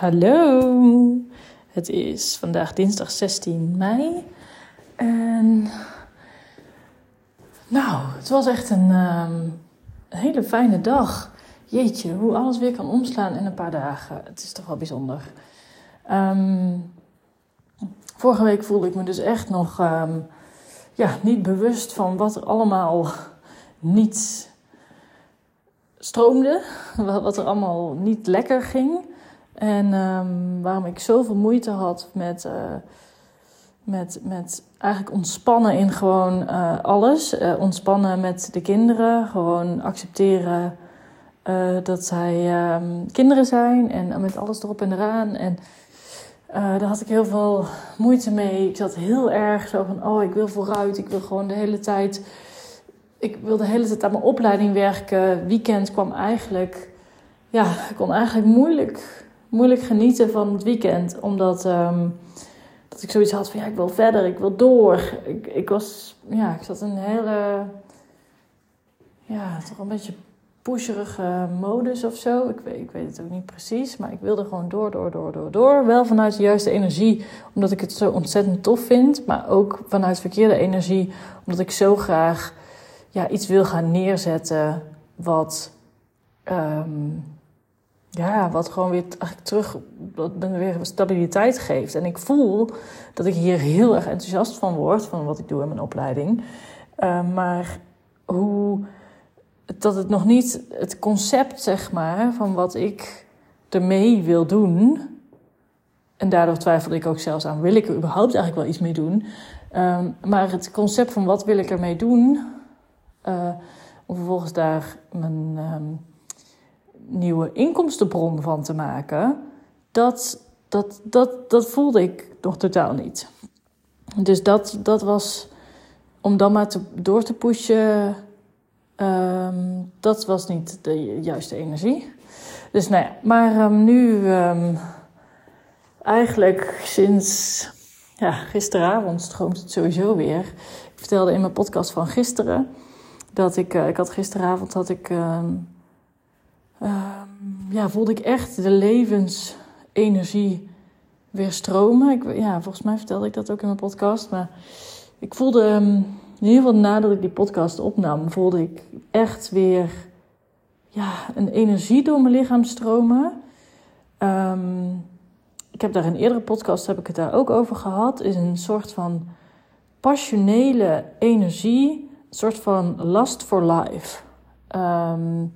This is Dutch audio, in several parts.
Hallo, het is vandaag dinsdag 16 mei. En nou, het was echt een, ehm, een hele fijne dag. Jeetje, hoe alles weer kan omslaan in een paar dagen. Het is toch wel bijzonder. Ehm, vorige week voelde ik me dus echt nog ehm, ja, niet bewust van wat er allemaal niet stroomde. Wat er allemaal niet lekker ging. En um, waarom ik zoveel moeite had met, uh, met, met eigenlijk ontspannen in gewoon uh, alles. Uh, ontspannen met de kinderen. Gewoon accepteren dat zij um, kinderen zijn. En met alles erop en eraan. En daar had ik heel veel moeite mee. Ik zat heel erg zo van: oh, ik wil vooruit. Ik wil gewoon de hele tijd. Ik wil de hele tijd aan mijn opleiding werken. Weekend kwam eigenlijk. Ja, ik kon eigenlijk moeilijk moeilijk genieten van het weekend. Omdat um, dat ik zoiets had van ja, ik wil verder, ik wil door. Ik, ik was, ja, ik zat in een hele, ja, toch een beetje pusherige modus of zo. Ik weet, ik weet het ook niet precies, maar ik wilde gewoon door, door, door, door, door. Wel vanuit de juiste energie, omdat ik het zo ontzettend tof vind. Maar ook vanuit verkeerde energie, omdat ik zo graag ja, iets wil gaan neerzetten wat... Um, ja, wat gewoon weer eigenlijk terug weer stabiliteit geeft. En ik voel dat ik hier heel erg enthousiast van word, van wat ik doe in mijn opleiding. Uh, maar hoe dat het nog niet het concept, zeg maar, van wat ik ermee wil doen. En daardoor twijfelde ik ook zelfs aan: wil ik er überhaupt eigenlijk wel iets mee doen? Um, maar het concept van wat wil ik ermee doen, uh, om vervolgens daar mijn. Um, nieuwe inkomstenbron van te maken, dat, dat, dat, dat voelde ik nog totaal niet. Dus dat, dat was om dan maar te, door te pushen, um, dat was niet de juiste energie. Dus nou ja, maar um, nu um, eigenlijk sinds ja, gisteravond stroomt het sowieso weer. Ik vertelde in mijn podcast van gisteren dat ik, uh, ik had gisteravond had ik ja, voelde ik echt de levensenergie weer stromen. Ik, ja, volgens mij vertelde ik dat ook in mijn podcast. Maar ik voelde, um, in ieder geval nadat ik die podcast opnam, voelde ik echt weer ja, een energie door mijn lichaam stromen. Um, ik heb daar in een eerdere podcast heb ik het daar ook over gehad. Is een soort van passionele energie, een soort van lust for life. Um,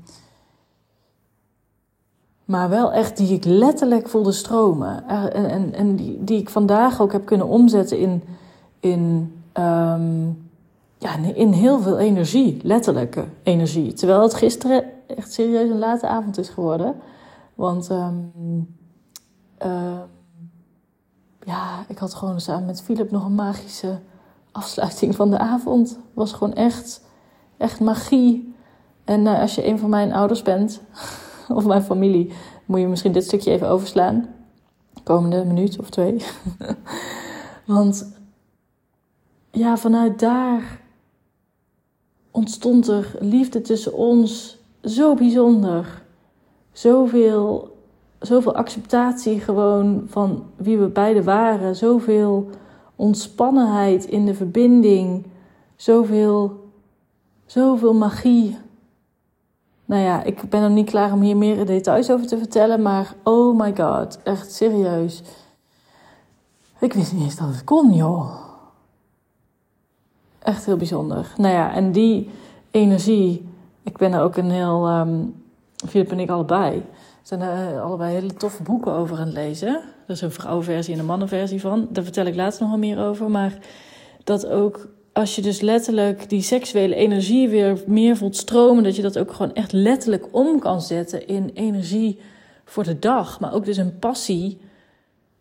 maar wel echt die ik letterlijk voelde stromen. En, en, en die, die ik vandaag ook heb kunnen omzetten in, in, um, ja, in heel veel energie, letterlijke energie. Terwijl het gisteren echt serieus een late avond is geworden. Want um, uh, ja, ik had gewoon samen met Philip nog een magische afsluiting van de avond. Was gewoon echt, echt magie. En uh, als je een van mijn ouders bent, of mijn familie, moet je misschien dit stukje even overslaan. Komende minuut of twee. Want ja, vanuit daar ontstond er liefde tussen ons zo bijzonder. Zoveel, zoveel acceptatie gewoon van wie we beiden waren. Zoveel ontspannenheid in de verbinding. Zoveel, zoveel magie nou ja, ik ben nog niet klaar om hier meer details over te vertellen, maar oh my god, echt serieus. Ik wist niet eens dat het kon, joh. Echt heel bijzonder. Nou ja, en die energie, ik ben er ook een heel, um, Philip en ik allebei, zijn er allebei hele toffe boeken over aan het lezen. Er is een vrouwenversie en een mannenversie van. Daar vertel ik later nog wel meer over, maar dat ook als je dus letterlijk die seksuele energie weer meer voelt stromen, dat je dat ook gewoon echt letterlijk om kan zetten in energie voor de dag, maar ook dus een passie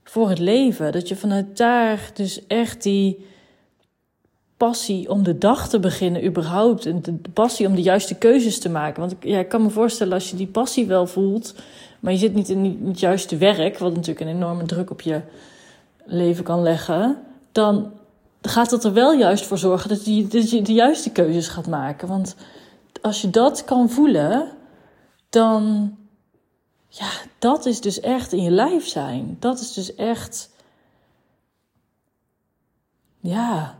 voor het leven. Dat je vanuit daar dus echt die passie om de dag te beginnen, überhaupt, en de passie om de juiste keuzes te maken. Want ik kan me voorstellen als je die passie wel voelt, maar je zit niet in het juiste werk, wat natuurlijk een enorme druk op je leven kan leggen, dan gaat dat er wel juist voor zorgen dat je, dat je de juiste keuzes gaat maken. Want als je dat kan voelen, dan, ja, dat is dus echt in je lijf zijn. Dat is dus echt, ja,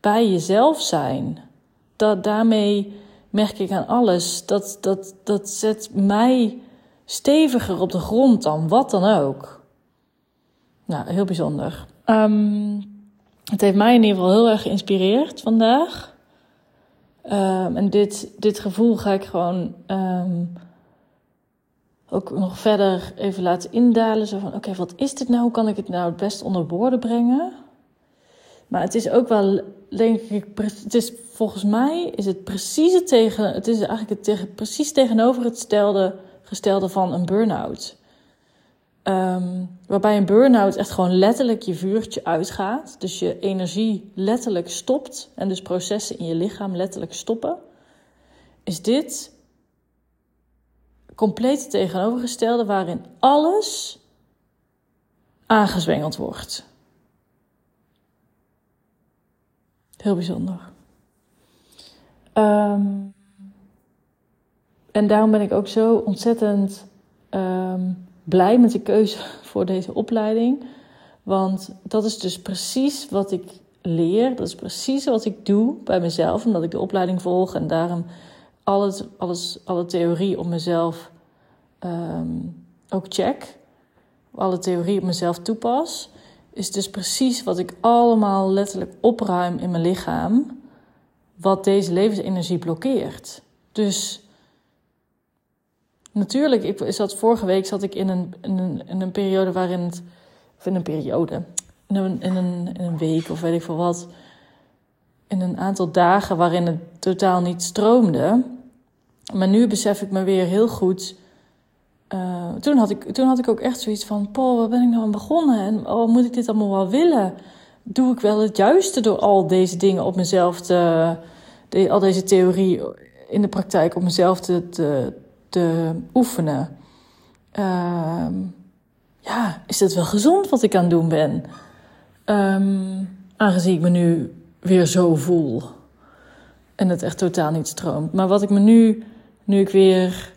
bij jezelf zijn. Dat, daarmee merk ik aan alles. Dat, dat, dat zet mij steviger op de grond dan wat dan ook. Nou, heel bijzonder. Um, het heeft mij in ieder geval heel erg geïnspireerd vandaag. Um, en dit, dit gevoel ga ik gewoon um, ook nog verder even laten indalen. Zo van, oké, wat is dit nou? Hoe kan ik het nou het best onder woorden brengen? Maar het is ook wel, denk ik, het is volgens mij is het precies tegen, het is eigenlijk het tegen, precies tegenover het stelde, gestelde van een burn-out. Um, waarbij een burn-out echt gewoon letterlijk je vuurtje uitgaat. Dus je energie letterlijk stopt. En dus processen in je lichaam letterlijk stoppen. Is dit compleet tegenovergestelde waarin alles aangezwengeld wordt. Heel bijzonder. Um, en daarom ben ik ook zo ontzettend um, blij met de keuze voor deze opleiding. Want dat is dus precies wat ik leer. Dat is precies wat ik doe bij mezelf, omdat ik de opleiding volg en daarom alles, alles, alle theorie op mezelf um, ook check. Alle theorie op mezelf toepas. Is dus precies wat ik allemaal letterlijk opruim in mijn lichaam. Wat deze levensenergie blokkeert. Dus natuurlijk, ik zat vorige week zat ik in een, een, een periode waarin het. Of in een periode. In een, in, een, in een week of weet ik veel wat. In een aantal dagen waarin het totaal niet stroomde. Maar nu besef ik me weer heel goed. Uh, toen, had ik, toen had ik ook echt zoiets van: Paul, waar ben ik nou aan begonnen? En oh, moet ik dit allemaal wel willen? Doe ik wel het juiste door al deze dingen op mezelf te. Al deze theorie in de praktijk op mezelf te, te oefenen? Uh, ja, is het wel gezond wat ik aan het doen ben? Um, aangezien ik me nu weer zo voel. En het echt totaal niet stroomt. Maar wat ik me nu nu ik weer,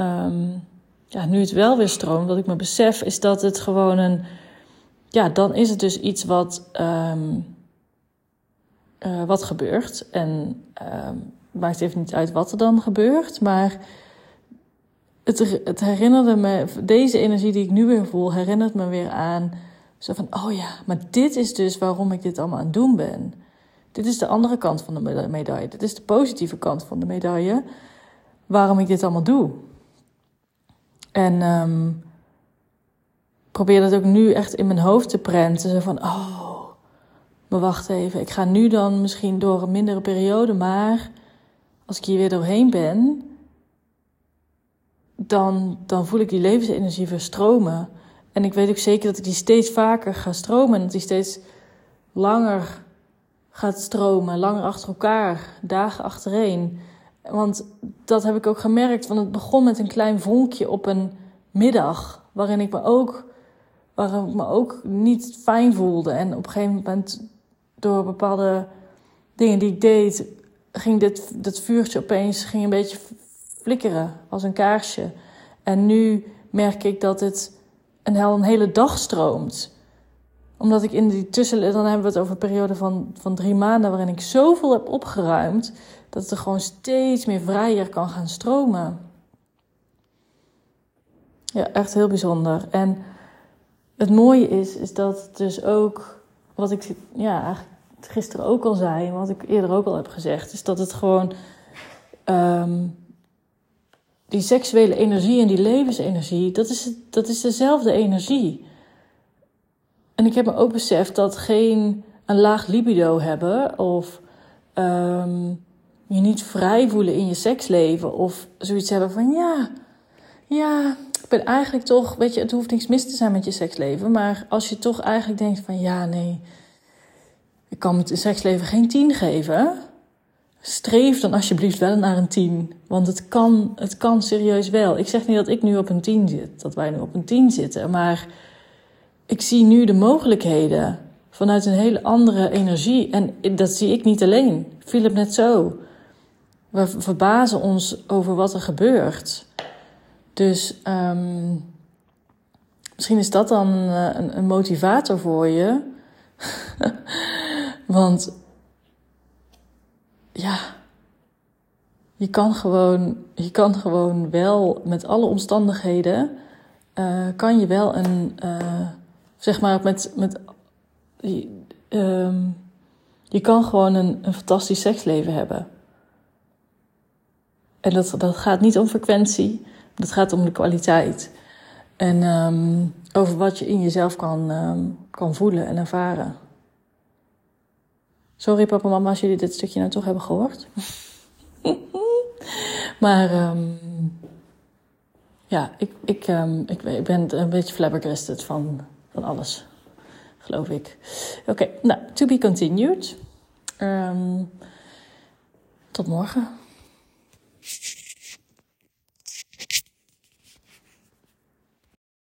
um, ja, nu het wel weer stroomt, wat ik me besef, is dat het gewoon een, ja, dan is het dus iets wat, uh, wat gebeurt. En maakt even niet uit wat er dan gebeurt, maar het, het herinnerde me, deze energie die ik nu weer voel, herinnert me weer aan, zo van, oh ja, maar dit is dus waarom ik dit allemaal aan het doen ben. Dit is de andere kant van de medaille. Dit is de positieve kant van de medaille waarom ik dit allemaal doe. En um, probeer dat ook nu echt in mijn hoofd te prenten. Zo van, oh, maar wacht even. Ik ga nu dan misschien door een mindere periode, maar als ik hier weer doorheen ben, dan, dan voel ik die levensenergie verstromen. En ik weet ook zeker dat ik die steeds vaker ga stromen en dat die steeds langer gaat stromen, langer achter elkaar, dagen achtereen. Want dat heb ik ook gemerkt. Want het begon met een klein vonkje op een middag. Waarin ik me ook, waarin ik me ook niet fijn voelde. En op een gegeven moment, door bepaalde dingen die ik deed, ging dit, dat vuurtje opeens ging een beetje flikkeren als een kaarsje. En nu merk ik dat het een, een hele dag stroomt omdat ik in die tussen... Dan hebben we het over een periode van, van drie maanden... waarin ik zoveel heb opgeruimd... dat het er gewoon steeds meer vrijer kan gaan stromen. Ja, echt heel bijzonder. En het mooie is, is dat dus ook... Wat ik ja, gisteren ook al zei... wat ik eerder ook al heb gezegd... is dat het gewoon... Um, die seksuele energie en die levensenergie... dat is, dat is dezelfde energie... En ik heb me ook beseft dat geen een laag libido hebben of um, je niet vrij voelen in je seksleven of zoiets hebben van ja, ja, ik ben eigenlijk toch, weet je, het hoeft niks mis te zijn met je seksleven, maar als je toch eigenlijk denkt van ja, nee, ik kan het seksleven geen tien geven, streef dan alsjeblieft wel naar een tien, want het kan, het kan serieus wel. Ik zeg niet dat ik nu op een tien zit, dat wij nu op een tien zitten, maar ik zie nu de mogelijkheden vanuit een hele andere energie. En dat zie ik niet alleen. Philip net zo. We verbazen ons over wat er gebeurt. Dus ehm, misschien is dat dan een, een motivator voor je. Want ja, je kan gewoon, je kan gewoon wel met alle omstandigheden, uh, kan je wel een, uh, zeg maar, met, met, um, je kan gewoon een, een fantastisch seksleven hebben. En dat, dat gaat niet om frequentie, dat gaat om de kwaliteit. En um, over wat je in jezelf kan, um, kan voelen en ervaren. Sorry papa en mama als jullie dit stukje nou toch hebben gehoord. maar um, ja, ik, ik, um, ik, ik, ben een beetje flabbergasted van, van alles. Geloof ik. Oké, nou, to be continued. Um, tot morgen.